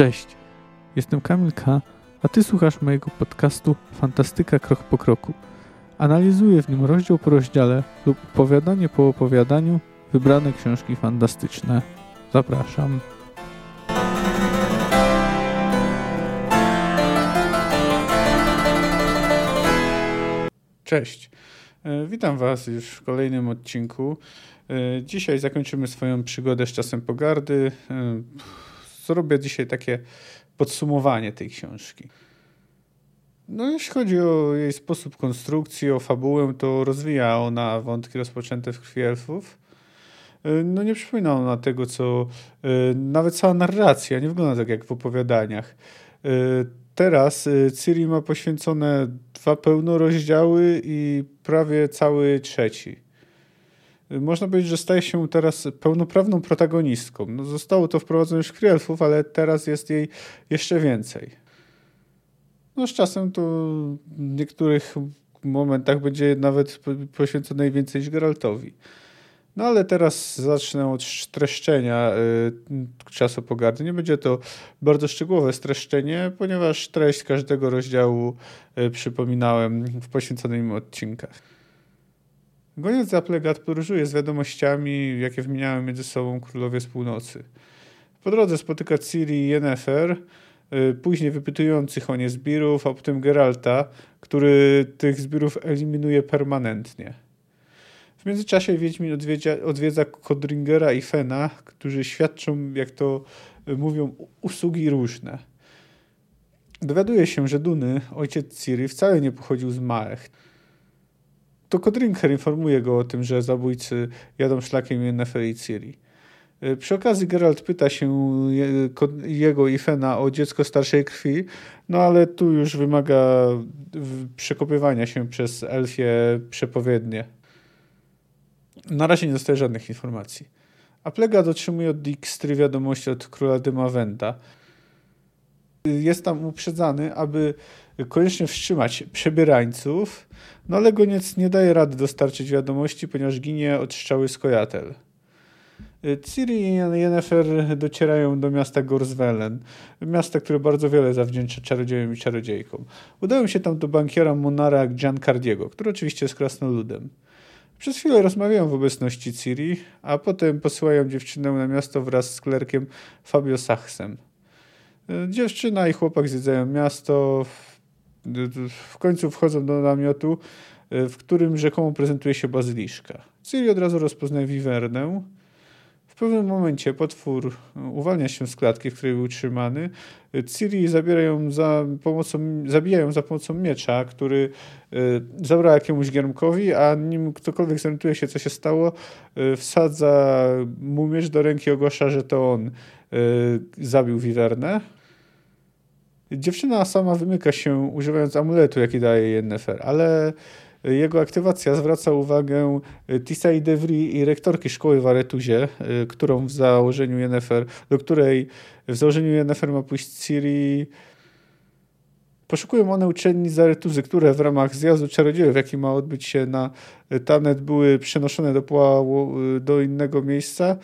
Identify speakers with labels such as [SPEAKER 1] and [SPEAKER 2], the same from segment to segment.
[SPEAKER 1] Cześć, jestem Kamil K., a Ty słuchasz mojego podcastu Fantastyka Krok po Kroku. Analizuję w nim rozdział po rozdziale lub opowiadanie po opowiadaniu wybrane książki fantastyczne. Zapraszam. Cześć. E, witam Was już w kolejnym odcinku. E, dzisiaj zakończymy swoją przygodę z czasem pogardy. E, zrobię dzisiaj takie podsumowanie tej książki. No, jeśli chodzi o jej sposób konstrukcji, o fabułę, to rozwija ona wątki rozpoczęte w krwi elfów. No nie przypomina ona tego, co nawet cała narracja nie wygląda tak jak w opowiadaniach. Teraz Ciri ma poświęcone dwa pełnorozdziały i prawie cały trzeci. Można powiedzieć, że staje się teraz pełnoprawną protagonistką. No, zostało to wprowadzone już w Elfów, ale teraz jest jej jeszcze więcej. No z czasem to w niektórych momentach będzie nawet poświęcone więcej niż Geraltowi. No ale teraz zacznę od streszczenia y, czasu pogardy. Nie będzie to bardzo szczegółowe streszczenie, ponieważ treść każdego rozdziału y, przypominałem w poświęconych im odcinkach. Goniec za Plegat podróżuje z wiadomościami, jakie wymieniają między sobą królowie z północy. Po drodze spotyka Ciri i Yennefer, y, później wypytujących o nie zbirów, a potem Geralta, który tych zbirów eliminuje permanentnie. W międzyczasie Wiedźmin odwiedza, odwiedza Kodringera i Fena, którzy świadczą, jak to mówią, usługi różne. Dowiaduje się, że Duny, ojciec Ciri, wcale nie pochodził z Maech to Kodringer informuje go o tym, że zabójcy jadą szlakiem Yennefer i Ciri. E, przy okazji Geralt pyta się jego i Fena o dziecko starszej krwi, no ale tu już wymaga przekopywania się przez elfie przepowiednie. Na razie nie dostaje żadnych informacji. A Plega otrzymuje od Dijkstry wiadomości od króla Dymawenda. Jest tam uprzedzany, aby koniecznie wstrzymać przebierańców, no ale goniec nie daje rady dostarczyć wiadomości, ponieważ ginie od strzały Skojatel. Ciri i Yennefer docierają do miasta Gorswellen, miasta, które bardzo wiele zawdzięcza czarodziejom i czarodziejkom. Udają się tam do bankiera Monara Giancardiego, który oczywiście jest krasnoludem. Przez chwilę rozmawiają w obecności Ciri, a potem posyłają dziewczynę na miasto wraz z klerkiem Fabio Sachsem. Dziewczyna i chłopak zwiedzają miasto, w końcu wchodzą do namiotu, e, w którym rzekomo prezentuje się bazyliszka. Ciri od razu rozpoznaje wiwernę. W pewnym momencie potwór uwalnia się z klatki, w której był trzymany. Ciri zabierają za pomocą, zabijają za pomocą miecza, który e, zabrał jakiemuś giermkowi, a nim ktokolwiek zorientuje się, co się stało, e, wsadza mu miecz do ręki, ogłasza, że to on zabił wiwernę. Dziewczyna sama wymyka się używając amuletu, jaki daje Yennefer, ale jego aktywacja zwraca uwagę Tisai Devry i rektorki szkoły w Aretuzie, którą w założeniu Yennefer, do której w założeniu Yennefer ma pójść Ciri. Poszukują one uczelni z Aretuzy, które w ramach zjazdu czarodziejów, jaki ma odbyć się na Tanet, były przenoszone do, do innego miejsca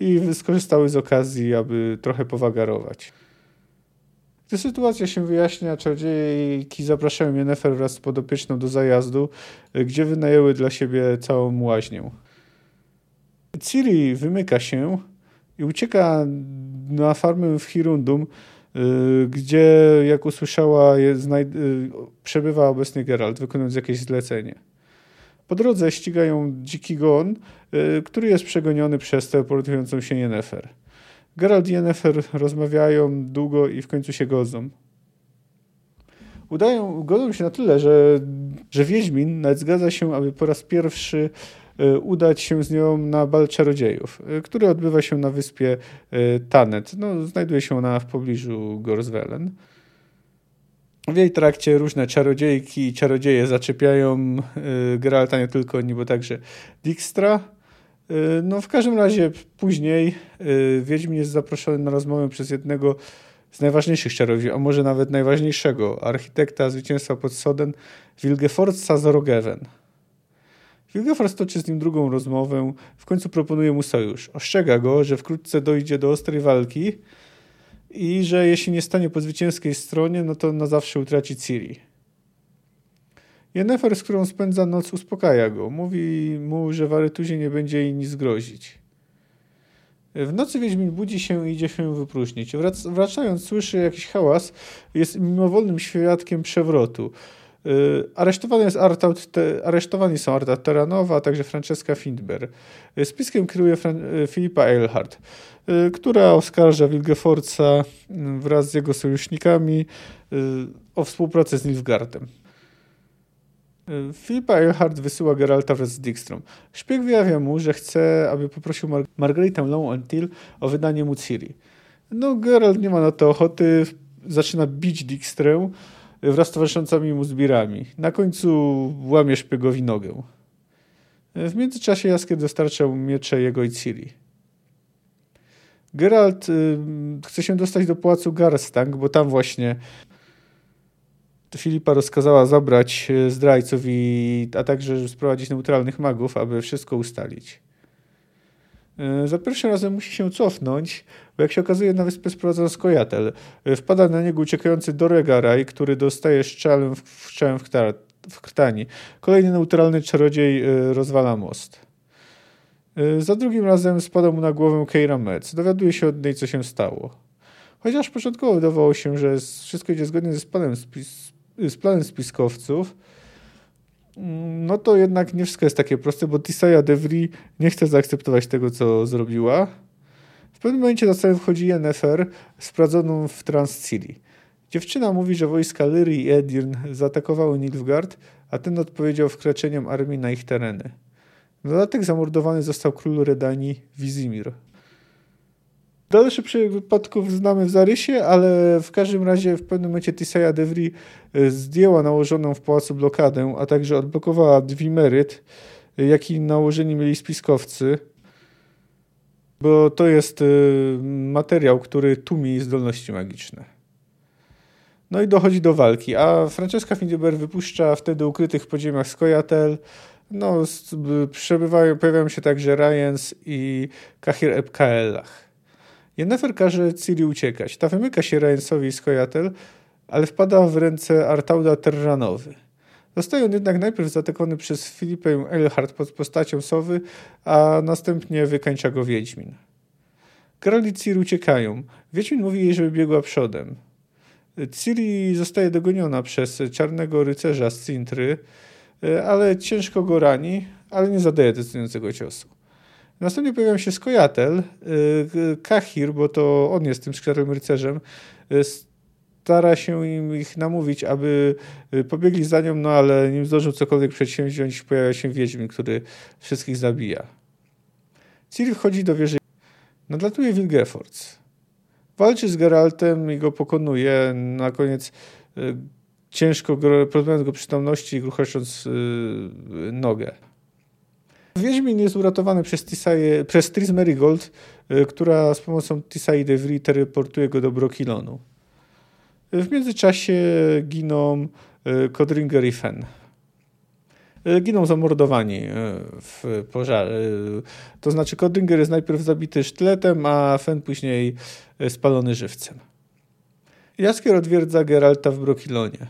[SPEAKER 1] i skorzystały z okazji, aby trochę powagarować. Gdy sytuacja się wyjaśnia, czarodziejki zapraszają Yennefer wraz z podopieczną do zajazdu, gdzie wynajęły dla siebie całą łaźnię. Ciri wymyka się i ucieka na farmę w Hirundum, y, gdzie, jak usłyszała, y, przebywa obecnie Geralt, wykonując jakieś zlecenie. Po drodze ścigają dziki gon, y, który jest przegoniony przez teleportującą się Yennefer. Geralt i Yennefer rozmawiają długo i w końcu się godzą. Udają, godzą się na tyle, że, że Wiedźmin nawet zgadza się, aby po raz pierwszy e, udać się z nią na bal czarodziejów, e, który odbywa się na wyspie e, Tanet. No, znajduje się ona w pobliżu Gorswellen. W jej trakcie różne czarodziejki i czarodzieje zaczepiają Geralta, nie tylko oni, bo także Dijkstra. Y, no w każdym razie później y, Wiedźmin jest zaproszony na rozmowę przez jednego z najważniejszych czarodziejów, a może nawet najważniejszego, architekta zwycięstwa pod Soden, Wilgefortza Zorogeven. Wilgefort toczy z nim drugą rozmowę, w końcu proponuje mu sojusz. Ostrzega go, że wkrótce dojdzie do ostrej walki, i że jeśli nie stanie po zwycięskiej stronie, no to na zawsze utraci Ciri. Jennefer, z którą spędza noc, uspokaja go. Mówi mu, że Warytuzie nie będzie jej nic grozić. W nocy Wiedźmin budzi się i idzie się wypróżnić. Wrac wracając słyszy jakiś hałas, jest mimowolnym świadkiem przewrotu. Yy, aresztowany, jest Artaud, te, aresztowani są Arta Teranowa, a także Francesca Findber. Yy, spiskiem kieruje Fran yy, Filipa Eilhart, yy, która oskarża Wilgefortza wraz z jego sojusznikami o współpracę z Nilfgaardem. Filipa Eilhart wysyła Geralta wraz z Dijkstrom. Szpieg wyjawia mu, że chce, aby poprosił Mar Margaretę Lowentil o wydanie mu Ciri. No, Geralt nie ma na to ochoty, zaczyna bić Dijkstrę wraz z towarzyszącymi mu zbirami. Na końcu łamie szpiegowi nogę. W międzyczasie Jaskier dostarcza mu miecze jego i Ciri. Geralt y, chce się dostać do pałacu Garstang, bo tam właśnie Filipa rozkazała zabrać e, zdrajców, i, a także sprowadzić neutralnych magów, aby wszystko ustalić. E, za pierwszym razem musi się cofnąć, bo jak się okazuje na wyspę sprowadzono skojatel. E, wpada na niego uciekający Doregaraj, który dostaje szczelem w, szczelem w, w krtani. Kolejny neutralny czarodziej rozwala most. Za drugim razem spada mu na głowę Keira Metz. Dowiaduje się od niej, co się stało. Chociaż początkowo wydawało się, że wszystko idzie zgodnie ze planem spis z planem spiskowców, no to jednak nie wszystko jest takie proste, bo Tisaya Devry nie chce zaakceptować tego, co zrobiła. W pewnym momencie na scenę wchodzi Yennefer, sprawdzoną w Transcili. Dziewczyna mówi, że wojska Lyry i Edirn zaatakowały Nilfgaard, a ten odpowiedział wkraczeniem armii na ich tereny. Dodatek zamordowany został król Redanii Wizimir. Dalszy przebieg wypadków znamy w zarysie, ale w każdym razie w pewnym momencie Tisaya Devry e, zdjęła nałożoną w pałacu blokadę, a także odblokowała dwimeryt, jaki nałożeni mieli spiskowcy, bo to jest e, materiał, który tłumi zdolności magiczne. No i dochodzi do walki, a Francesca Findeber wypuszcza wtedy ukrytych w podziemiach Skojatel, no, przebywają, pojawiają się także Ryans i Kahir Ebkaelach. Yennefer każe Ciri uciekać. Ta wymyka się Ryansowi z Kojatel, ale wpada w ręce Artauda Terranowy. Zostaje on jednak najpierw zaatakowany przez Filipę Eilhart pod postacią Sowy, a następnie wykańcza go Wiedźmin. Geralt i Ciri uciekają. Wiedźmin mówi jej, żeby biegła przodem. Ciri zostaje dogoniona przez czarnego rycerza z Cintry, ale ciężko go rani, ale nie zadaje decydującego ciosu. Następnie pojawia się Skojatel, y, Kahir, bo to on jest tym skrzydłowym rycerzem, y, stara się im ich namówić, aby y, pobiegli za nią, no ale nim zdążył cokolwiek przedsięwziąć, pojawia się Wiedźmin, który wszystkich zabija. Ciri wchodzi do wieży, nadlatuje Wilgefortz. Walczy z Geraltem i go pokonuje, na koniec ciężko pozbawiając go przytomności i gruchając nogę. Wiedźmin jest uratowany przez, Tisaje, przez Tris Merigold, y, która z pomocą Tisai Devry teleportuje go do Brokilonu. W międzyczasie giną Kodringer y, i Fen. Y, giną zamordowani w pożarze. To znaczy Kodringer jest najpierw zabity sztyletem, a Fen później spalony żywcem. Jaskier odwiedza Geralta w Brokilonie.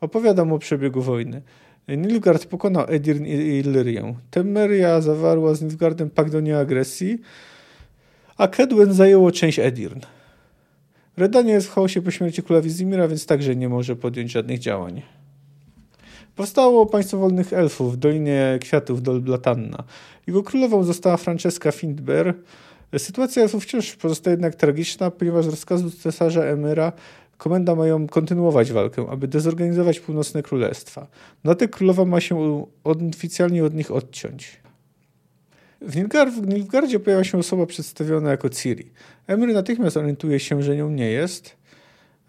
[SPEAKER 1] Opowiada mu o przebiegu wojny. Nilfgaard pokonał Edirn i Illyrię. Temeria zawarła z Nilfgaardem pakt o nieagresji, a Kedwen zajęło część Edirn. Redania jest w chaosie po śmierci króla Wizimira, więc także nie może podjąć żadnych działań. Powstało państwo wolnych elfów w Dolinie Kwiatów Dolblatanna. Jego królową została Francesca Findber. Sytuacja elfów wciąż pozostaje jednak tragiczna, ponieważ rozkazu cesarza Emyra komenda mają kontynuować walkę, aby dezorganizować północne królestwa. Te królowa ma się oficjalnie od nich odciąć. W, Nilgard, w pojawia się osoba przedstawiona jako Ciri. Emry natychmiast orientuje się, że nią nie jest,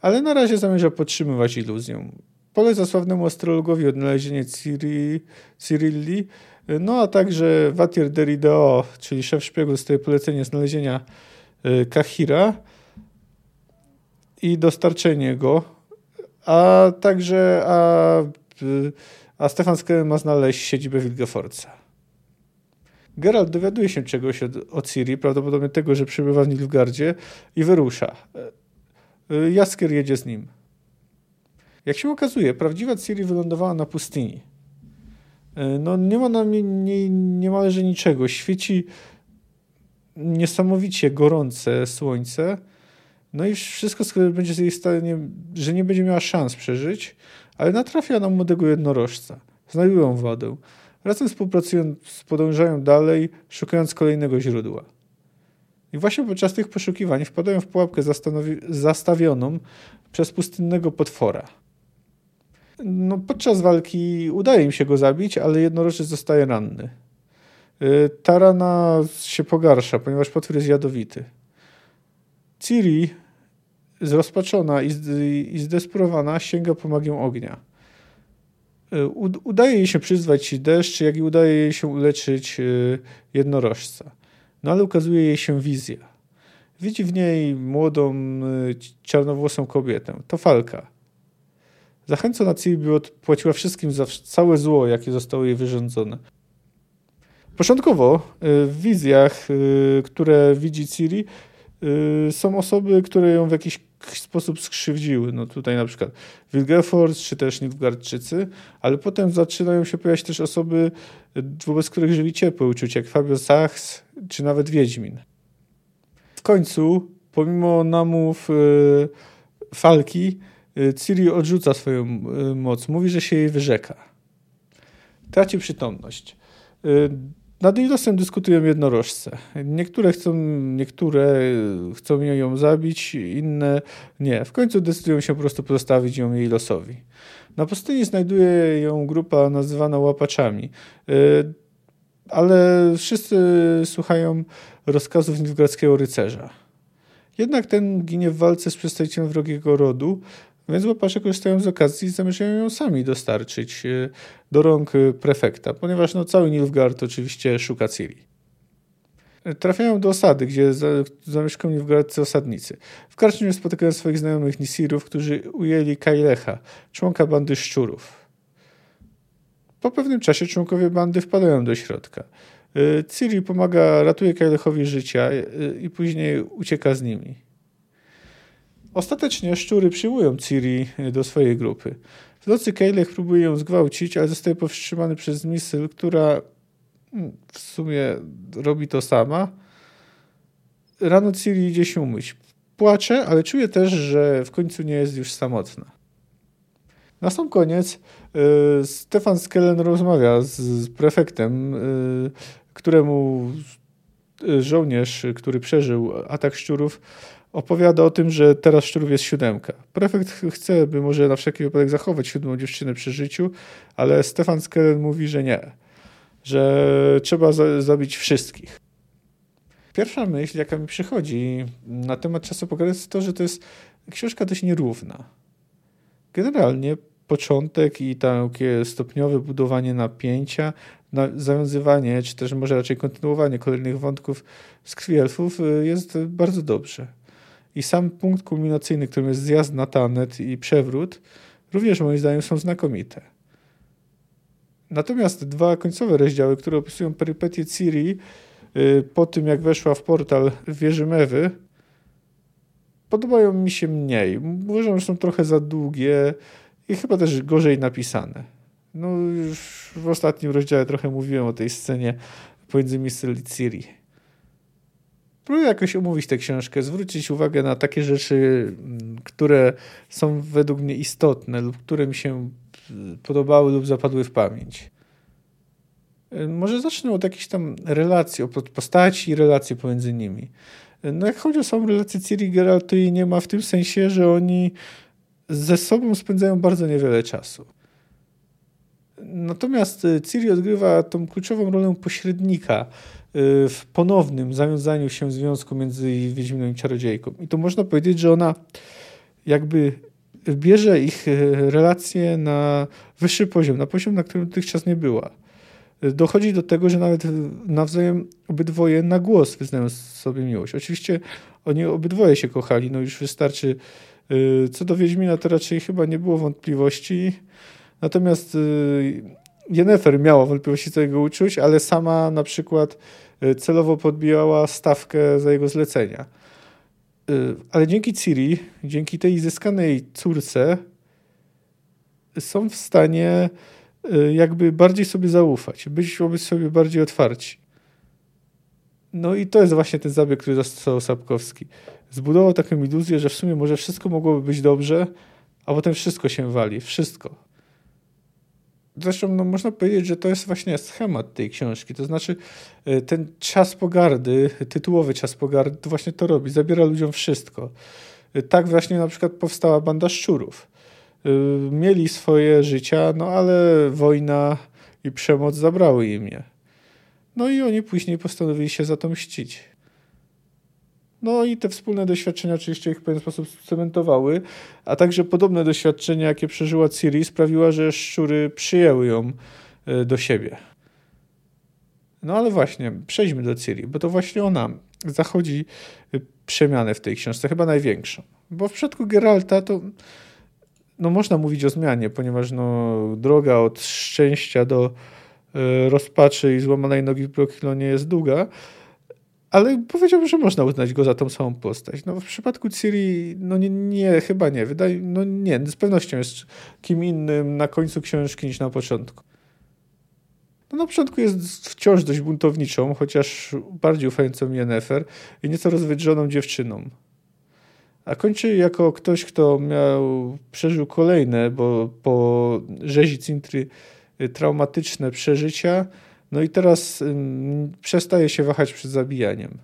[SPEAKER 1] ale na razie zamierza podtrzymywać iluzję. Poleca sławnemu astrologowi odnalezienie Ciri, Cyrilli, no a także Watir Derideo, czyli szef szpiegów, dostaje polecenie znalezienia y, Kahira, i dostarczenie go, a także a, a Stefan Skeller ma znaleźć siedzibę Wilgefortza. Geralt dowiaduje się czegoś od, od Ciri, prawdopodobnie tego, że przebywa w Nilfgardzie i wyrusza. Jaskier jedzie z nim. Jak się okazuje, prawdziwa Ciri wylądowała na pustyni. No nie ma na mnie nie, niemalże niczego. Świeci niesamowicie gorące słońce. No i wszystko będzie z jej stanie, że nie będzie miała szans przeżyć, ale natrafia na młodego jednorożca. Znajdują wodę. Razem współpracują, podążają dalej, szukając kolejnego źródła. I właśnie podczas tych poszukiwań wpadają w pułapkę zastawioną przez pustynnego potwora. No, podczas walki udaje im się go zabić, ale jednorożec zostaje ranny. Y, ta rana się pogarsza, ponieważ potwór jest jadowity. Ciri, zrozpaczona i zdesperowana, sięga po magię ognia. Y, udaje jej się przyzwać deszcz, jak i udaje jej się uleczyć y, jednorożca. No ale ukazuje jej się wizja. Widzi w niej młodą, czarnowłosą kobietę. To Falka. Zachęcona Ciri by odpłaciła wszystkim za całe zło, jakie zostało jej wyrządzone. Początkowo w wizjach, które widzi Ciri, są osoby, które ją w jakiś sposób skrzywdziły. No tutaj na przykład Wilgefortz, czy też Nilfgaardczycy, ale potem zaczynają się pojawiać też osoby, wobec których żywi ciepłe uczucia, jak Fabio Sachs, czy nawet Wiedźmin. W końcu, pomimo namów Falki, Ciri odrzuca swoją moc. Mówi, że się jej wyrzeka. Traci przytomność. Nad jej losem dyskutują jednorożce. Niektóre chcą, niektóre chcą ją zabić, inne nie. W końcu decydują się po prostu pozostawić ją jej losowi. Na pustyni znajduje ją grupa nazywana łapaczami. Y, ale wszyscy słuchają rozkazów nilfgaardzkiego rycerza. Jednak ten ginie w walce z przedstawicielem wrogiego rodu, więc łapacze korzystają z okazji i zamierzają ją sami dostarczyć e, do rąk e, prefekta, ponieważ no, cały Nilfgaard oczywiście szuka Ciri. Trafiają do osady, gdzie zamieszkują Nilfgaardcy osadnicy. W karczmie spotykają swoich znajomych Nisirów, którzy ujęli Kailecha, członka bandy szczurów. Po pewnym czasie członkowie bandy wpadają do środka. Ciri pomaga, ratuje Kailechowi życia i później ucieka z nimi. Ostatecznie szczury przyjmują Ciri do swojej grupy. W nocy Kejlech próbuje ją zgwałcić, ale zostaje powstrzymany przez Misyl, która hmm, w sumie robi to sama. Rano Ciri idzie się umyć. Płacze, ale czuje też, że w końcu nie jest już samotna. Na sam koniec y, Stefan Skellen rozmawia z, z prefektem, y, któremu żołnierz, który przeżył atak szczurów, opowiada o tym, że teraz szczurów jest siódemka. Prefekt chce, by może na wszelki wypadek zachować siódmą dziewczynę przy życiu, ale Stefan Skellen mówi, że nie, że trzeba za zabić wszystkich. Pierwsza myśl, jaka mi przychodzi na temat czasu jest to, że to jest książka dość nierówna. Generalnie początek i takie stopniowe budowanie napięcia, zawiązywanie, czy też może raczej kontynuowanie kolejnych wątków z krwi elfów y, jest bardzo dobrze. I sam punkt kulminacyjny, którym jest zjazd na Tanet i przewrót, również moim zdaniem są znakomite. Natomiast dwa końcowe rozdziały, które opisują perypetie Ciri y, po tym, jak weszła w portal wieży Mewy, podobają mi się mniej. Uważam, że są trochę za długie i chyba też gorzej napisane. No już w ostatnim rozdziale trochę mówiłem o tej scenie pomiędzy Mistel i Ciri. Próbuję jakoś omówić tę książkę, zwrócić uwagę na takie rzeczy, mm, które są według mnie istotne lub które mi się y, podobały lub zapadły w pamięć. Y, może zacznę od jakichś tam relacji, od postaci i relacji pomiędzy nimi. Y, no jak chodzi o samą relację Ciri i Geralt, to jej nie ma w tym sensie, że oni ze sobą spędzają bardzo niewiele czasu. Natomiast Ciri odgrywa tą kluczową rolę pośrednika w ponownym zawiązaniu się związku między Wiedźminą i Czarodziejką. I to można powiedzieć, że ona jakby bierze ich y, relacje na wyższy poziom, na poziom, na którym dotychczas nie była. Dochodzi do tego, że nawet nawzajem obydwoje na głos wyznają sobie miłość. Oczywiście oni obydwoje się kochali, no już wystarczy. Y, co do Wiedźmina to raczej chyba nie było wątpliwości. Natomiast Jennefer miała wątpliwości co jego uczuć, ale sama na przykład y, celowo podbijała stawkę za jego zlecenia. Y, ale dzięki Ciri, dzięki tej zyskanej córce, są w stanie y, jakby bardziej sobie zaufać, być wobec sobie bardziej otwarci. No i to jest właśnie ten zabieg, który zastosował Sapkowski. Zbudował taką iluzję, że w sumie może wszystko mogłoby być dobrze, a potem wszystko się wali. Wszystko. Zresztą no, można powiedzieć, że to jest właśnie schemat tej książki. To znaczy y, ten czas pogardy, tytułowy czas pogardy, to właśnie to robi. Zabiera ludziom wszystko. Y, tak właśnie na przykład powstała banda szczurów. Y, mieli swoje życia, no ale wojna i przemoc zabrały im je. No i oni później postanowili się za to mścić. No i te wspólne doświadczenia oczywiście ich w pewien sposób cementowały, a także podobne doświadczenia, jakie przeżyła Ciri, sprawiła, że szczury przyjęły ją e, do siebie. No ale właśnie, przejdźmy do Ciri, bo to właśnie ona zachodzi e, przemianę w tej książce, chyba największą. Bo w przypadku Geralta to no można mówić o zmianie, ponieważ no, droga od szczęścia do y, rozpaczy i złamanej nogi w Brokilo jest długa, ale powiedziałbym, że można uznać go za tą samą postać. No, w przypadku Ciri, no nie, nie, chyba nie. Wydaje, no nie, z pewnością jest kim innym na końcu książki niż na początku. No, na początku jest wciąż dość buntowniczą, chociaż bardziej ufającą Yennefer i nieco rozwydrzoną dziewczyną. A kończy jako ktoś, kto miał, przeżył kolejne, bo po rzezi Cintry y, traumatyczne przeżycia, no i teraz przestaje się wahać przed zabijaniem.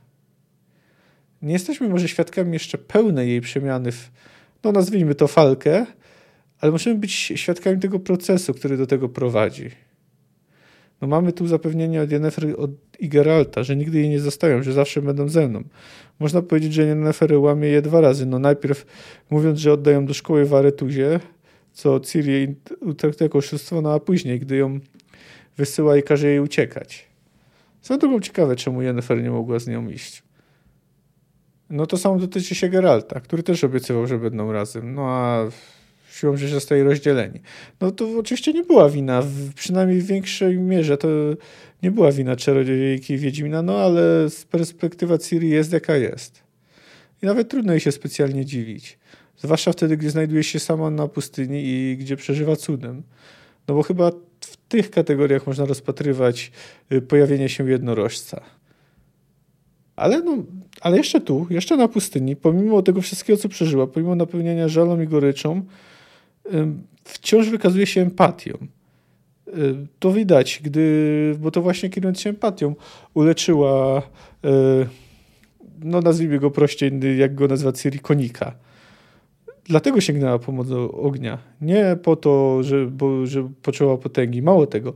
[SPEAKER 1] Nie jesteśmy może świadkami jeszcze pełnej jej przemiany w, no nazwijmy to falkę, ale możemy być świadkami tego procesu, który do tego prowadzi. No mamy tu zapewnienie od Yennefer i Geralta, że nigdy jej nie zostają, że zawsze będą ze mną. Można powiedzieć, że Yennefer łamie je dwa razy. No najpierw mówiąc, że oddają do szkoły w Aretuzie, co Ciri traktuje jako oszustwo, no a później, gdy ją wysyła i każe jej uciekać. Swoją drogą ciekawe, czemu Yennefer nie mogła z nią iść. No to samo dotyczy się Geralta, który też obiecywał, że będą razem. No a siłą rzeczy zostali rozdzieleni. No to oczywiście nie była wina, przynajmniej w większej mierze to nie była wina czarodziejki Wiedźmina, no ale z perspektywy Ciri jest jaka jest. I nawet trudno jej się specjalnie dziwić. Zwłaszcza wtedy, gdy znajduje się sama na pustyni i gdzie przeżywa cudem. No bo chyba w tych kategoriach można rozpatrywać y, pojawienie się jednorożca. Ale, no, ale jeszcze tu, jeszcze na pustyni, pomimo tego wszystkiego, co przeżyła, pomimo napełnienia żalą i goryczą, wciąż wykazuje się empatią. To widać, gdy, bo to właśnie kierując się empatią, uleczyła, e, no nazwijmy go prościej, jak go nazywa Ciri, konika. Dlatego sięgnęła pomoc ognia. Nie po to, że, bo, że poczuła potęgi. Mało tego.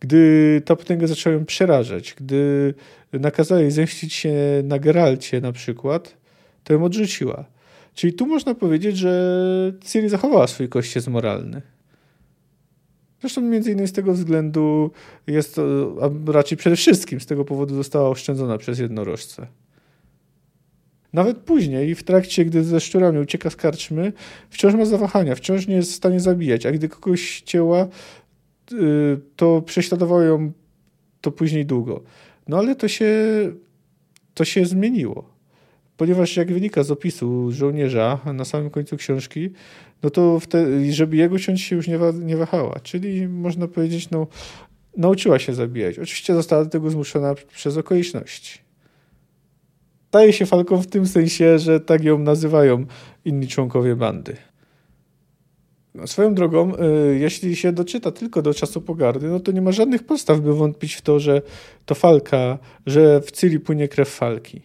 [SPEAKER 1] Gdy ta potęga zaczęła ją przerażać, gdy nakazała jej zemścić się na Geralcie na przykład, to ją odrzuciła. Czyli tu można powiedzieć, że Ciri zachowała swój kościec moralny. Zresztą między innymi z tego względu jest a raczej przede wszystkim z tego powodu została oszczędzona przez jednorożce. Nawet później, w trakcie, gdy ze szczurami ucieka z karczmy, wciąż ma zawahania, wciąż nie jest w stanie zabijać, a gdy kogoś cięła, y, to prześladowało ją to później długo. No ale to się, to się zmieniło ponieważ jak wynika z opisu żołnierza na samym końcu książki, no to żeby jego ciąć się już nie, wa nie wahała. Czyli można powiedzieć, no, nauczyła się zabijać. Oczywiście została do tego zmuszona przez okoliczności. Staje się falką w tym sensie, że tak ją nazywają inni członkowie bandy. No, swoją drogą, y, jeśli się doczyta tylko do czasu pogardy, no to nie ma żadnych podstaw, by wątpić w to, że to falka, że w Ciri płynie krew falki.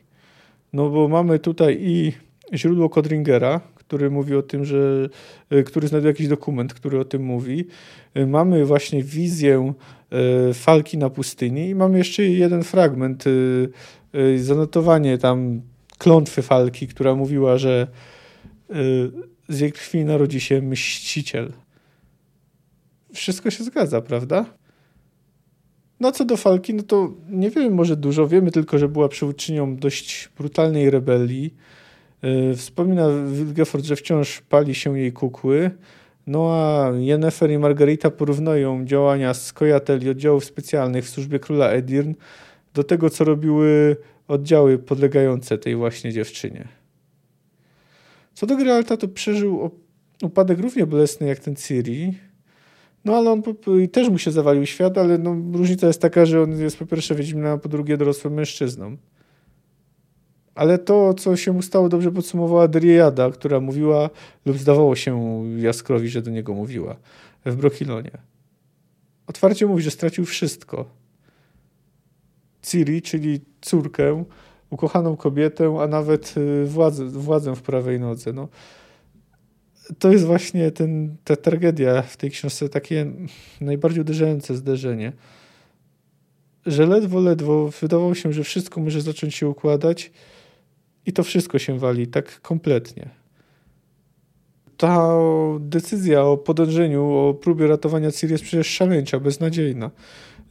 [SPEAKER 1] No bo mamy tutaj i źródło Codringera, który mówi o tym, że e, który znajduje jakiś dokument, który o tym mówi. E, mamy właśnie wizję e, falki na pustyni i mamy jeszcze jeden fragment, zanotowanie tam klątwy falki, która mówiła, że z jej krwi narodzi się mściciel. Wszystko się zgadza, prawda? No co do Falki, no to nie wiemy może dużo. Wiemy tylko, że była przywódczynią dość brutalnej rebelii. E, wspomina Wilgefort, że wciąż pali się jej kukły. No a Yennefer i Margarita porównują działania Skojatel i oddziałów specjalnych w służbie króla Edirn do tego, co robiły oddziały podlegające tej właśnie dziewczynie. Co do Geralta, to przeżył upadek równie bolesny jak ten Ciri. No ale on też mu się zawalił świat, ale no, różnica jest taka, że on jest po pierwsze Wiedźminem, a po drugie dorosłym mężczyzną. Ale to, co się mu stało, dobrze podsumowała Dryada, która mówiła, lub zdawało się Jaskrowi, że do niego mówiła, w Brokilonie. Otwarcie mówi, że stracił wszystko. Ciri, czyli córkę, ukochaną kobietę, a nawet y, władzę, władzę w prawej nodze. No, to jest właśnie ten, ta tragedia w tej książce, takie najbardziej uderzające zderzenie, że ledwo, ledwo wydawało się, że wszystko może zacząć się układać i to wszystko się wali tak kompletnie. Ta decyzja o podążeniu, o próbie ratowania Ciri jest przecież szaleńcza, beznadziejna.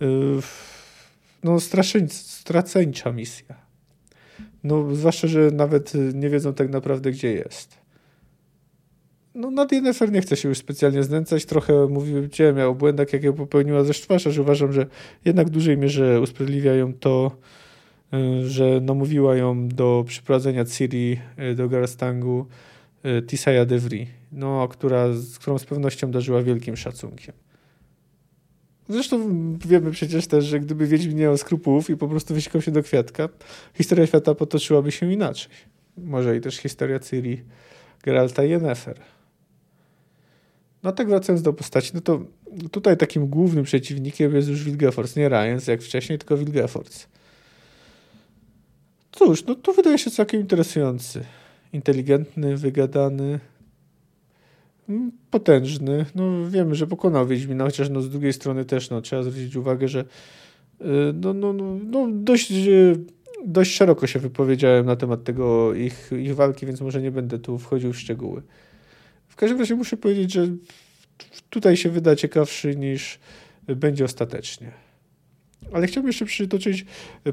[SPEAKER 1] Y, no, straceńcza misja. No, zwłaszcza, że nawet nie wiedzą tak naprawdę, gdzie jest. No, nad Yennefer nie chcę się już specjalnie znęcać. Trochę mówiłem o błędach, jakie popełniła ze Sztwasza, że uważam, że jednak w dużej mierze usprawiedliwiają to, y, że namówiła ją do przyprowadzenia Ciri y, do Garastangu y, Tisaya Devri, no, która, z którą z pewnością darzyła wielkim szacunkiem. Zresztą wiemy przecież też, że gdyby Wiedźmin nie miał skrupułów i po prostu wysikał się do kwiatka, historia świata potoczyłaby się inaczej. Może i też historia Ciri, Geralta i Yennefer. No tak wracając do postaci, no to tutaj takim głównym przeciwnikiem jest już Wilgefortz, nie Ryans jak wcześniej, tylko Wilgefortz. Cóż, no to wydaje się całkiem interesujący. Inteligentny, wygadany, potężny. No wiemy, że pokonał Wiedźmina, chociaż no z drugiej strony też no, trzeba zwrócić uwagę, że y, no, no, no, no dość, y, dość szeroko się wypowiedziałem na temat tego ich, ich walki, więc może nie będę tu wchodził w szczegóły. W każdym razie muszę powiedzieć, że tutaj się wyda ciekawszy niż będzie ostatecznie. Ale chciałbym jeszcze przytoczyć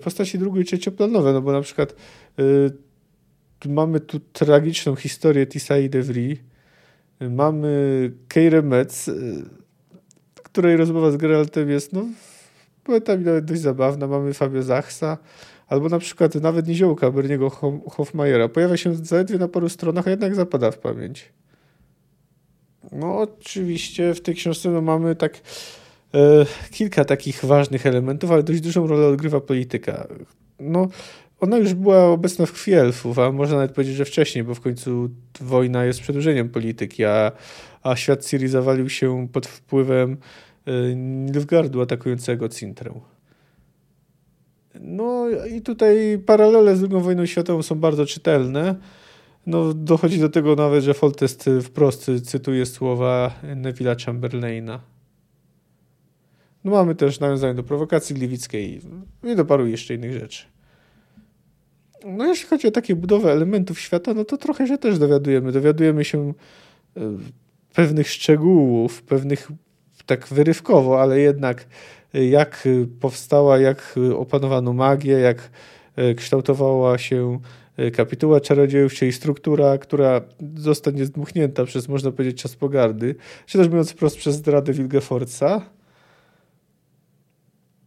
[SPEAKER 1] postaci drugiej i trzecioplanowe, no bo na przykład y, mamy tu tragiczną historię Tisai Devry, mamy Keire Metz, y, której rozmowa z Geraltem jest no, momentami nawet dość zabawna. Mamy Fabio Zachsa, albo na przykład nawet Niziołka Berniego Hofmajera. Pojawia się zaledwie na paru stronach, a jednak zapada w pamięć. No oczywiście w tej książce no, mamy tak e, kilka takich ważnych elementów, ale dość dużą rolę odgrywa polityka. No, ona już była obecna w krwi elfów, a można nawet powiedzieć, że wcześniej, bo w końcu wojna jest przedłużeniem polityki, a, a świat Ciri zawalił się pod wpływem e, Nilfgaardu atakującego Cintrę. No i tutaj paralele z II wojną światową są bardzo czytelne. No, dochodzi do tego nawet, że Foltest wprost cytuje słowa Neville'a Chamberlaina. No, mamy też nawiązanie do prowokacji gliwickiej i do paru jeszcze innych rzeczy. No jeśli chodzi o takie budowę elementów świata, no to trochę się też dowiadujemy. Dowiadujemy się e, pewnych szczegółów, pewnych tak wyrywkowo, ale jednak e, jak powstała, jak opanowano magię, jak e, kształtowała się kapituła czarodziejów, czyli struktura, która zostanie zdmuchnięta przez, można powiedzieć, czas pogardy, czy też mówiąc wprost przez zdradę Wilgefortza.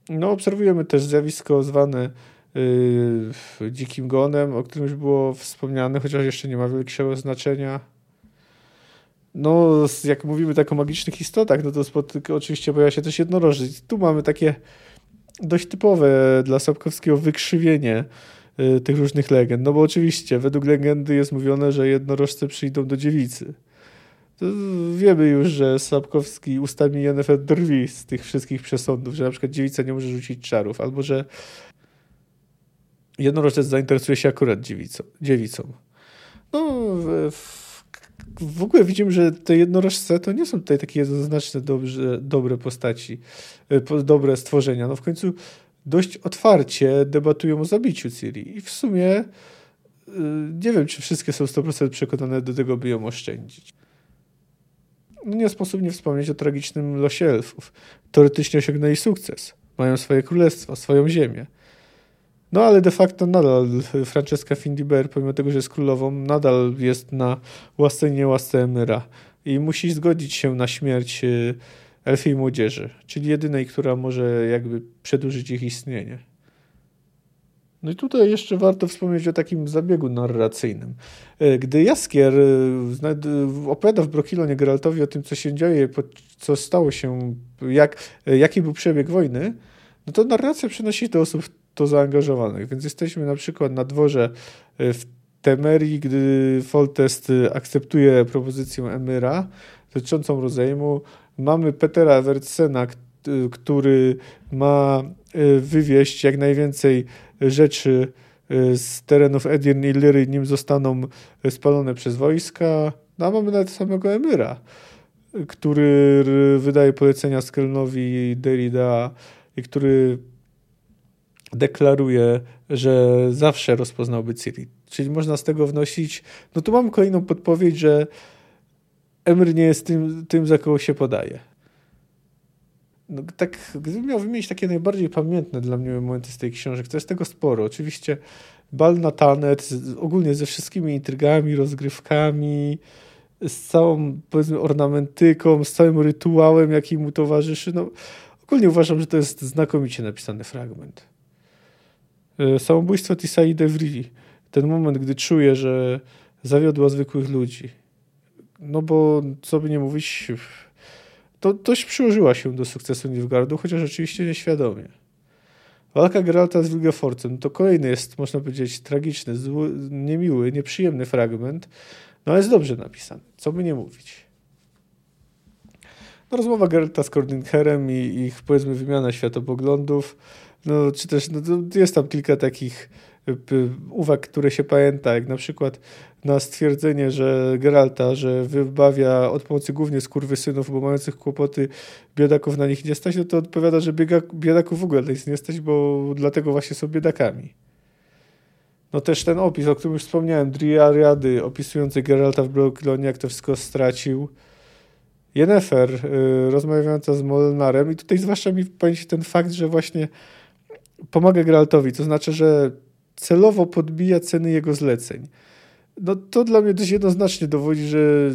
[SPEAKER 1] No, obserwujemy też zjawisko zwane yy, dzikim gonem, o którym już było wspomniane, chociaż jeszcze nie ma większego znaczenia. No, jak mówimy tak o magicznych istotach, no to oczywiście pojawia się też jednorożec. Tu mamy takie dość typowe dla Sapkowskiego wykrzywienie Y, tych różnych legend. No bo oczywiście, według legendy jest mówione, że jednorożce przyjdą do dziewicy. To wiemy już, że Sapkowski ustami Yennefer drwi z tych wszystkich przesądów, że na przykład dziewica nie może rzucić czarów, albo że jednorożec zainteresuje się akurat dziewicą. dziewicą. No, w, w ogóle widzimy, że te jednorożce to nie są tutaj takie jednoznaczne dobrze, dobre postaci, y, dobre stworzenia. No w końcu dość otwarcie debatują o zabiciu Ciri. I w sumie y, nie wiem, czy wszystkie są 100% przekonane do tego, by ją oszczędzić. No nie sposób nie wspomnieć o tragicznym losie elfów. Teoretycznie osiągnęli sukces. Mają swoje królestwo, swoją ziemię. No ale de facto nadal Francesca Findiber, pomimo tego, że jest królową, nadal jest na łasce i niełasce Emyra. i musi zgodzić się na śmierć y, elfiej młodzieży, czyli jedynej, która może jakby przedłużyć ich istnienie. No i tutaj jeszcze warto wspomnieć o takim zabiegu narracyjnym. E, gdy Jaskier e, opowiada w Brokilonie Geraltowi o tym, co się dzieje, co stało się, jak, jaki był przebieg wojny, no to narracja przenosi do osób to zaangażowanych. Więc jesteśmy na przykład na dworze w Temerii, gdy Foltest akceptuje propozycję Emyra dotyczącą rozejmu. Mamy Petera Evertsena, który ma wywieźć jak najwięcej rzeczy z terenów Edirn i Lyry, nim zostaną spalone przez wojska. No a mamy nawet samego Emyra, który wydaje polecenia Skelnowi Derrida i który deklaruje, że zawsze rozpoznałby Ciri. Czyli można z tego wnosić, no tu mamy kolejną podpowiedź, że Emir nie jest tym, tym za kogo się podaje no, tak, gdybym miał wymienić takie najbardziej pamiętne dla mnie momenty z tej książek, to jest tego sporo. Oczywiście bal na tanet, ogólnie ze wszystkimi intrygami, rozgrywkami, z całą, powiedzmy, ornamentyką, z całym rytuałem, jaki mu towarzyszy. No, ogólnie uważam, że to jest znakomicie napisany fragment. E, samobójstwo Tisai Devri. Ten moment, gdy czuje, że zawiodła zwykłych ludzi. No bo, co by nie mówić, to dość przyłożyła się do sukcesu Nilfgaardu, chociaż oczywiście nieświadomie. Walka Geralta z Wilgeforcem to kolejny jest, można powiedzieć, tragiczny, zły, niemiły, nieprzyjemny fragment, no ale jest dobrze napisany, co by nie mówić. No, rozmowa Geralta z Cordingerem i ich, powiedzmy, wymiana światopoglądów, no, czy też no, jest tam kilka takich uwag, które się pamięta, jak na przykład na stwierdzenie, że Geralta, że wybawia od pomocy głównie synów, bo mających kłopoty biedaków na nich nie stać, no to odpowiada, że biega, biedaków w ogóle na nich nie stać, bo dlatego właśnie są biedakami. No też ten opis, o którym już wspomniałem, Driariady opisujący Geralta w Blokilonie, jak to wszystko stracił. Yennefer yy, rozmawiająca z Molnarem i tutaj zwłaszcza mi pamięci ten fakt, że właśnie pomaga Geraltowi, to znaczy, że celowo podbija ceny jego zleceń. No to dla mnie dość jednoznacznie dowodzi, że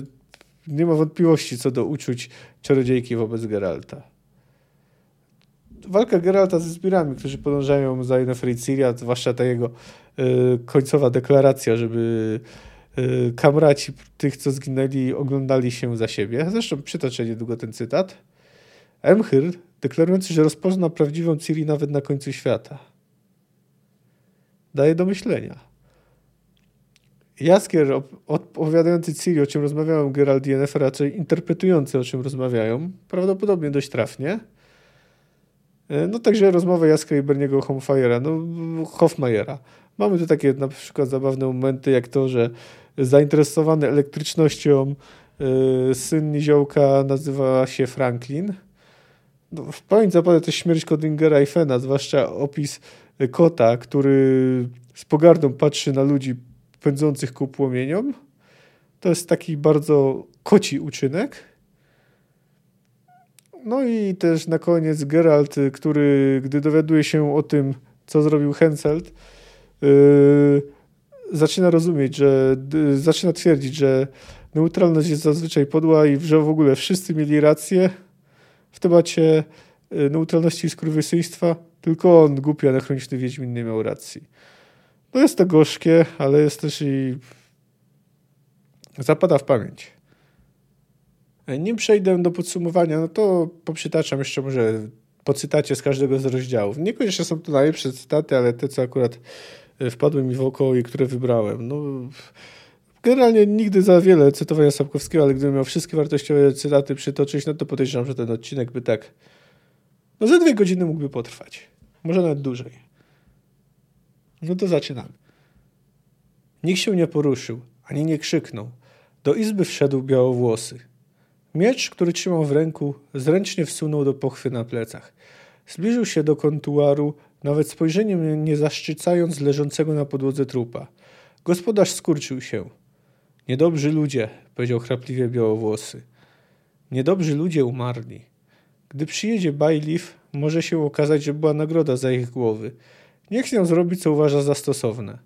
[SPEAKER 1] nie ma wątpliwości co do uczuć czarodziejki wobec Geralta. Walka Geralta ze zbirami, którzy podążają za Yennefer zwłaszcza ta jego y, końcowa deklaracja, żeby y, kamraci tych, co zginęli, oglądali się za siebie. Zresztą przytoczę niedługo ten cytat. Emhyr deklarujący, że rozpozna prawdziwą Ciri nawet na końcu świata daje do myślenia. Jaskier opowiadający Ciri, o czym rozmawiają Gerald i Yennefer, raczej interpretujący, o czym rozmawiają, prawdopodobnie dość trafnie. E, no także rozmowa Jaskier i Berniego Hofmajera, no Hofmajera. Mamy tu takie na przykład zabawne momenty, jak to, że zainteresowany elektrycznością yy, syn Niziołka nazywa się Franklin. No, w pamięć zapada też śmierć Kodingera i Fena, zwłaszcza opis kota, który z pogardą patrzy na ludzi pędzących ku płomieniom. To jest taki bardzo koci uczynek. No i też na koniec Geralt, który gdy dowiaduje się o tym, co zrobił Henselt, yy, zaczyna rozumieć, że yy, zaczyna twierdzić, że neutralność jest zazwyczaj podła i że w ogóle wszyscy mieli rację w temacie yy, neutralności i skurwysyństwa tylko on, głupi anachroniczny Wiedźmin, nie miał racji. No jest to gorzkie, ale jest też i zapada w pamięć. Nim przejdę do podsumowania, no to poprzytaczam jeszcze może po cytacie z każdego z rozdziałów. Niekoniecznie są to najlepsze cytaty, ale te, co akurat e, wpadły mi w oko i które wybrałem. No, generalnie nigdy za wiele cytowania Sapkowskiego, ale gdybym miał wszystkie wartościowe cytaty przytoczyć, no to podejrzewam, że ten odcinek by tak no ze dwie godziny mógłby potrwać. Może nawet dłużej. No to zaczynamy. Nikt się nie poruszył, ani nie krzyknął. Do izby wszedł białowłosy. Miecz, który trzymał w ręku, zręcznie wsunął do pochwy na plecach. Zbliżył się do kontuaru, nawet spojrzeniem nie zaszczycając leżącego na podłodze trupa. Gospodarz skurczył się. Niedobrzy ludzie, powiedział chrapliwie białowłosy. Niedobrzy ludzie umarli. Gdy przyjedzie Bailiff, może się okazać, że była nagroda za ich głowy. Niech ją zrobi, co uważa za stosowne.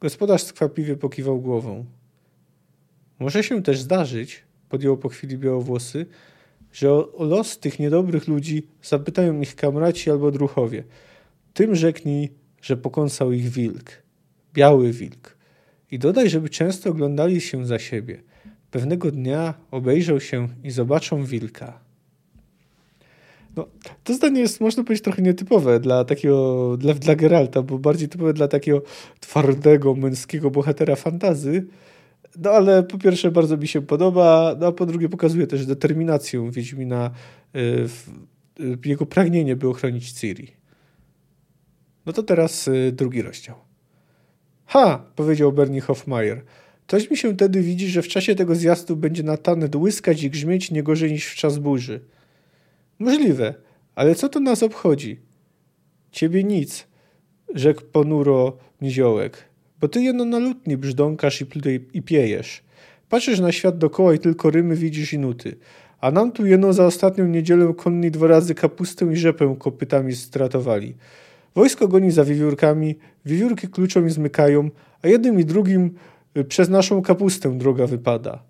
[SPEAKER 1] Gospodarz skwapliwie pokiwał głową. Może się też zdarzyć, podjął po chwili białowłosy, że o, los tych niedobrych ludzi zapytają ich kamraci albo druchowie. Tym rzeknij, że pokąsał ich wilk, biały wilk. I dodaj, żeby często oglądali się za siebie. Pewnego dnia obejrzą się i zobaczą wilka. No, to zdanie jest, można powiedzieć, trochę nietypowe dla takiego, dla, dla Geralta, bo bardziej typowe dla takiego twardego, męskiego bohatera fantazy. No ale po pierwsze bardzo mi się podoba, no a po drugie pokazuje też determinację Wiedźmina, y, w, y, jego pragnienie, by ochronić Ciri. No to teraz y, drugi rozdział. Ha, powiedział Bernie Hofmeier. Coś mi się wtedy widzi, że w czasie tego zjazdu będzie Natanet łyskać i grzmieć nie gorzej niż w czas burzy. Możliwe, ale co to nas obchodzi? Ciebie nic, rzekł ponuro niziołek, bo ty jeno na lutni brzdąkasz i, i piejesz. Patrzysz na świat dokoła i tylko rymy widzisz i nuty. A nam tu jeno za ostatnią niedzielę konni dwa razy kapustę i rzepę kopytami stratowali. Wojsko goni za wiewiórkami, wiewiórki kluczą i zmykają, a jednym i drugim y, przez naszą kapustę droga wypada.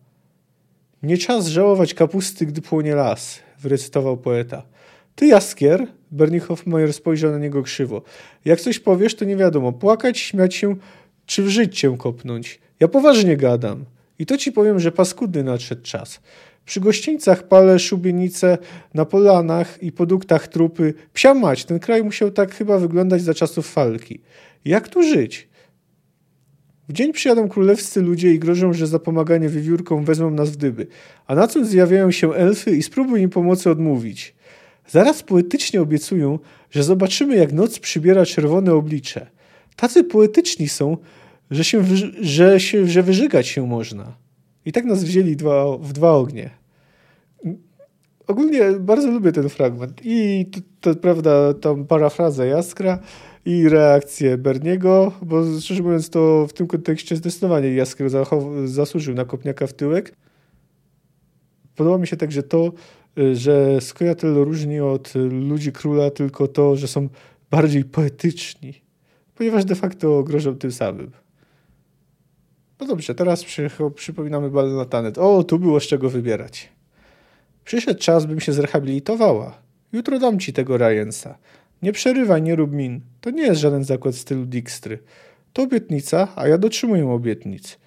[SPEAKER 1] Nie czas żałować kapusty, gdy płonie las, wyrecytował poeta. Ty, Jaskier? Bernie Hofmeier spojrzał na niego krzywo. Jak coś powiesz, to nie wiadomo, płakać, śmiać się, czy w żyć cię kopnąć. Ja poważnie gadam. I to ci powiem, że paskudny nadszedł czas. Przy gościńcach palę szubienice, na polanach i produktach trupy. Psia mać, ten kraj musiał tak chyba wyglądać za czasów falki. Jak tu żyć? W dzień przyjadą królewscy ludzie i grożą, że za pomaganie wiewiórkom wezmą nas w dyby. A na co zjawiają się elfy i spróbuj im pomocy odmówić. Zaraz poetycznie obiecują, że zobaczymy, jak noc przybiera czerwone oblicze. Tacy poetyczni są, że, się, że, się, że wyżygać się można. I tak nas wzięli dwa, w dwa ognie. Ogólnie bardzo lubię ten fragment. I to, to prawda, tą parafrazę Jaskra i reakcję Berniego, bo szczerze mówiąc to w tym kontekście zdecydowanie Jaskier zasłużył na kopniaka w tyłek. Podoba mi się także to, że Skojatel różni od ludzi króla tylko to, że są bardziej poetyczni, ponieważ de facto grożą tym samym. No dobrze, teraz przy, przypominamy bal na tanet. O, tu było z czego wybierać. Przyszedł czas, bym się zrehabilitowała. Jutro dam ci tego Ryansa. Nie przerywaj, nie rób min. To nie jest żaden zakład w stylu Dijkstry. To obietnica, a ja dotrzymuję obietnic.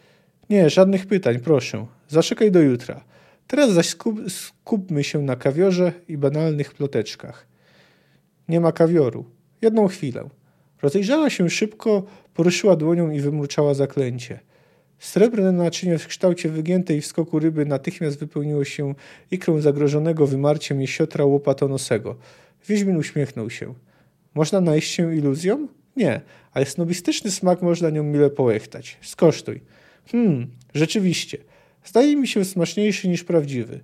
[SPEAKER 1] Nie, żadnych pytań, proszę. Zaczekaj do jutra. Teraz zaś skup, skupmy się na kawiorze i banalnych ploteczkach. Nie ma kawioru. Jedną chwilę. Rozejrzała się szybko, poruszyła dłonią i wymruczała zaklęcie – Srebrne naczynie w kształcie wygiętej w skoku ryby natychmiast wypełniło się ikrą zagrożonego wymarciem jesiotra łopatonosego. Wiedźmin uśmiechnął się. Można najść się iluzją? Nie, ale snobistyczny smak można nią mile połechtać. Skosztuj. Hmm, rzeczywiście. Zdaje mi się smaczniejszy niż prawdziwy.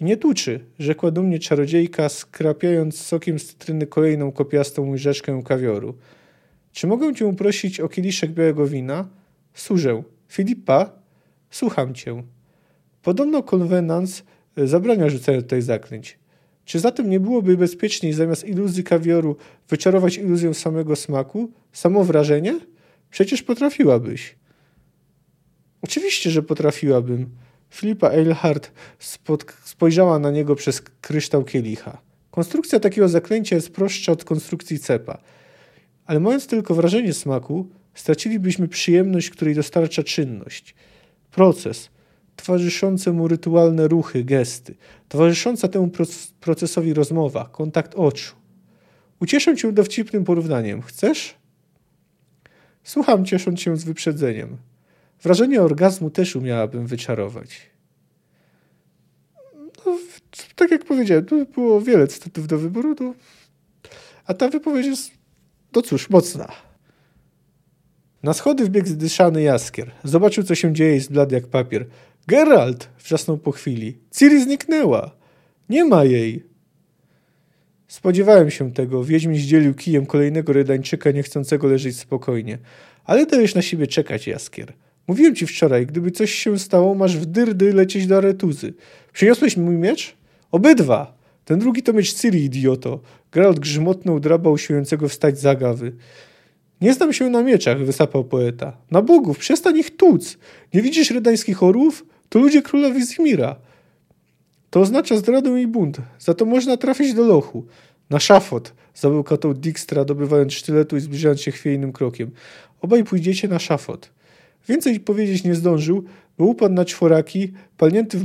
[SPEAKER 1] I nie tuczy, rzekła dumnie czarodziejka, skrapiając sokiem z cytryny kolejną kopiastą łyżeczkę kawioru. Czy mogę cię prosić o kieliszek białego wina? Służę, Filipa, słucham cię. Podobno konwenans e, zabrania rzucania tutaj zaklęć. Czy zatem nie byłoby bezpieczniej zamiast iluzji kawioru wyczarować iluzję samego smaku, samo wrażenie? Przecież potrafiłabyś. Oczywiście, że potrafiłabym. Filipa Eilhart spojrzała na niego przez kryształ kielicha. Konstrukcja takiego zaklęcia jest prostsza od konstrukcji cepa. Ale mając tylko wrażenie smaku, stracilibyśmy przyjemność, której dostarcza czynność. Proces, towarzyszące mu rytualne ruchy, gesty, towarzysząca temu procesowi rozmowa, kontakt oczu. Ucieszę cię dowcipnym porównaniem. Chcesz? Słucham, ciesząc się z wyprzedzeniem. Wrażenie orgazmu też umiałabym wyczarować. No, tak jak powiedziałem, tu było wiele cytatów do wyboru, to... a ta wypowiedź jest, no cóż, mocna. Na schody wbiegł zdyszany jaskier. Zobaczył, co się dzieje i zbladł jak papier. Geralt! wrzasnął po chwili. Ciri zniknęła. Nie ma jej. Spodziewałem się tego. Wiedźmin zdzielił kijem kolejnego redańczyka, niechcącego leżeć spokojnie. Ale dajesz na siebie czekać, jaskier. Mówiłem ci wczoraj, gdyby coś się stało, masz w dyrdy lecieć do aretuzy. Przyniosłeś mój miecz? Obydwa! Ten drugi to miecz Ciri, idioto. Geralt grzmotnął draba usiłującego wstać z zagawy. Nie znam się na mieczach, wysapał poeta. Na bogów, przestań ich tłuc. Nie widzisz rydańskich orłów? To ludzie króla Wizimira. To oznacza zdradę i bunt. Za to można trafić do lochu. Na szafot, zabełkotał Dijkstra, dobywając sztyletu i zbliżając się chwiejnym krokiem. Obaj pójdziecie na szafot. Więcej powiedzieć nie zdążył, bo upadł na czworaki, palnięty w,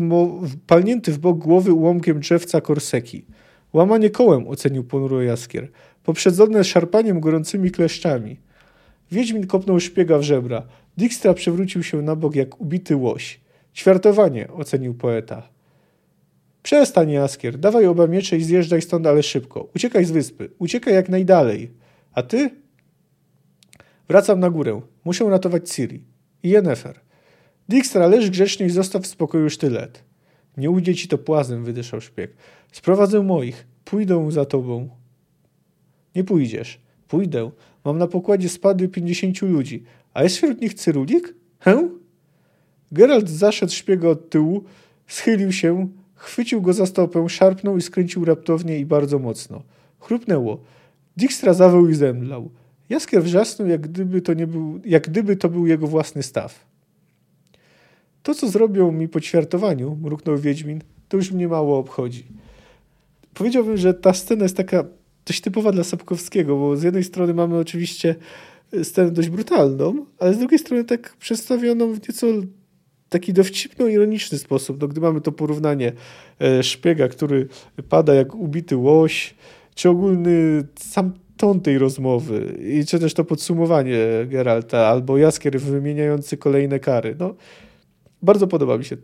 [SPEAKER 1] palnięty w bok głowy ułomkiem drzewca korseki. Łamanie kołem, ocenił ponuro Jaskier, poprzedzone szarpaniem gorącymi kleszczami. Wiedźmin kopnął szpiega w żebra. Dijkstra przewrócił się na bok jak ubity łoś. Ćwiartowanie, ocenił poeta. Przestań, Jaskier, dawaj oba miecze i zjeżdżaj stąd, ale szybko. Uciekaj z wyspy. Uciekaj jak najdalej. A ty? Wracam na górę. Muszę ratować Ciri. I Yennefer. Dijkstra, leż grzecznie i zostaw w spokoju sztylet. Nie ujdzie ci to płazem, wydyszał szpieg. Sprowadzę moich. Pójdę za tobą. Nie pójdziesz. Pójdę. Mam na pokładzie spadły pięćdziesięciu ludzi. A jest wśród nich Cyrulik? Hę? Geralt zaszedł szpiega od tyłu, schylił się, chwycił go za stopę, szarpnął i skręcił raptownie i bardzo mocno. Chrupnęło. Dijkstra zawył i zemdlał. Jaskier wrzasnął, jak gdyby, to nie był, jak gdyby to był jego własny staw. To, co zrobią mi po ćwiartowaniu, mruknął Wiedźmin, to już mnie mało obchodzi. Powiedziałbym, że ta scena jest taka dość typowa dla Sapkowskiego, bo z jednej strony mamy oczywiście scenę dość brutalną, ale z drugiej strony tak przedstawioną w nieco taki dowcipno-ironiczny sposób. No, gdy mamy to porównanie e, szpiega, który pada jak ubity łoś, czy ogólny sam ton tej rozmowy, i czy też to podsumowanie Geralta, albo Jaskier wymieniający kolejne kary. No, bardzo podoba mi się,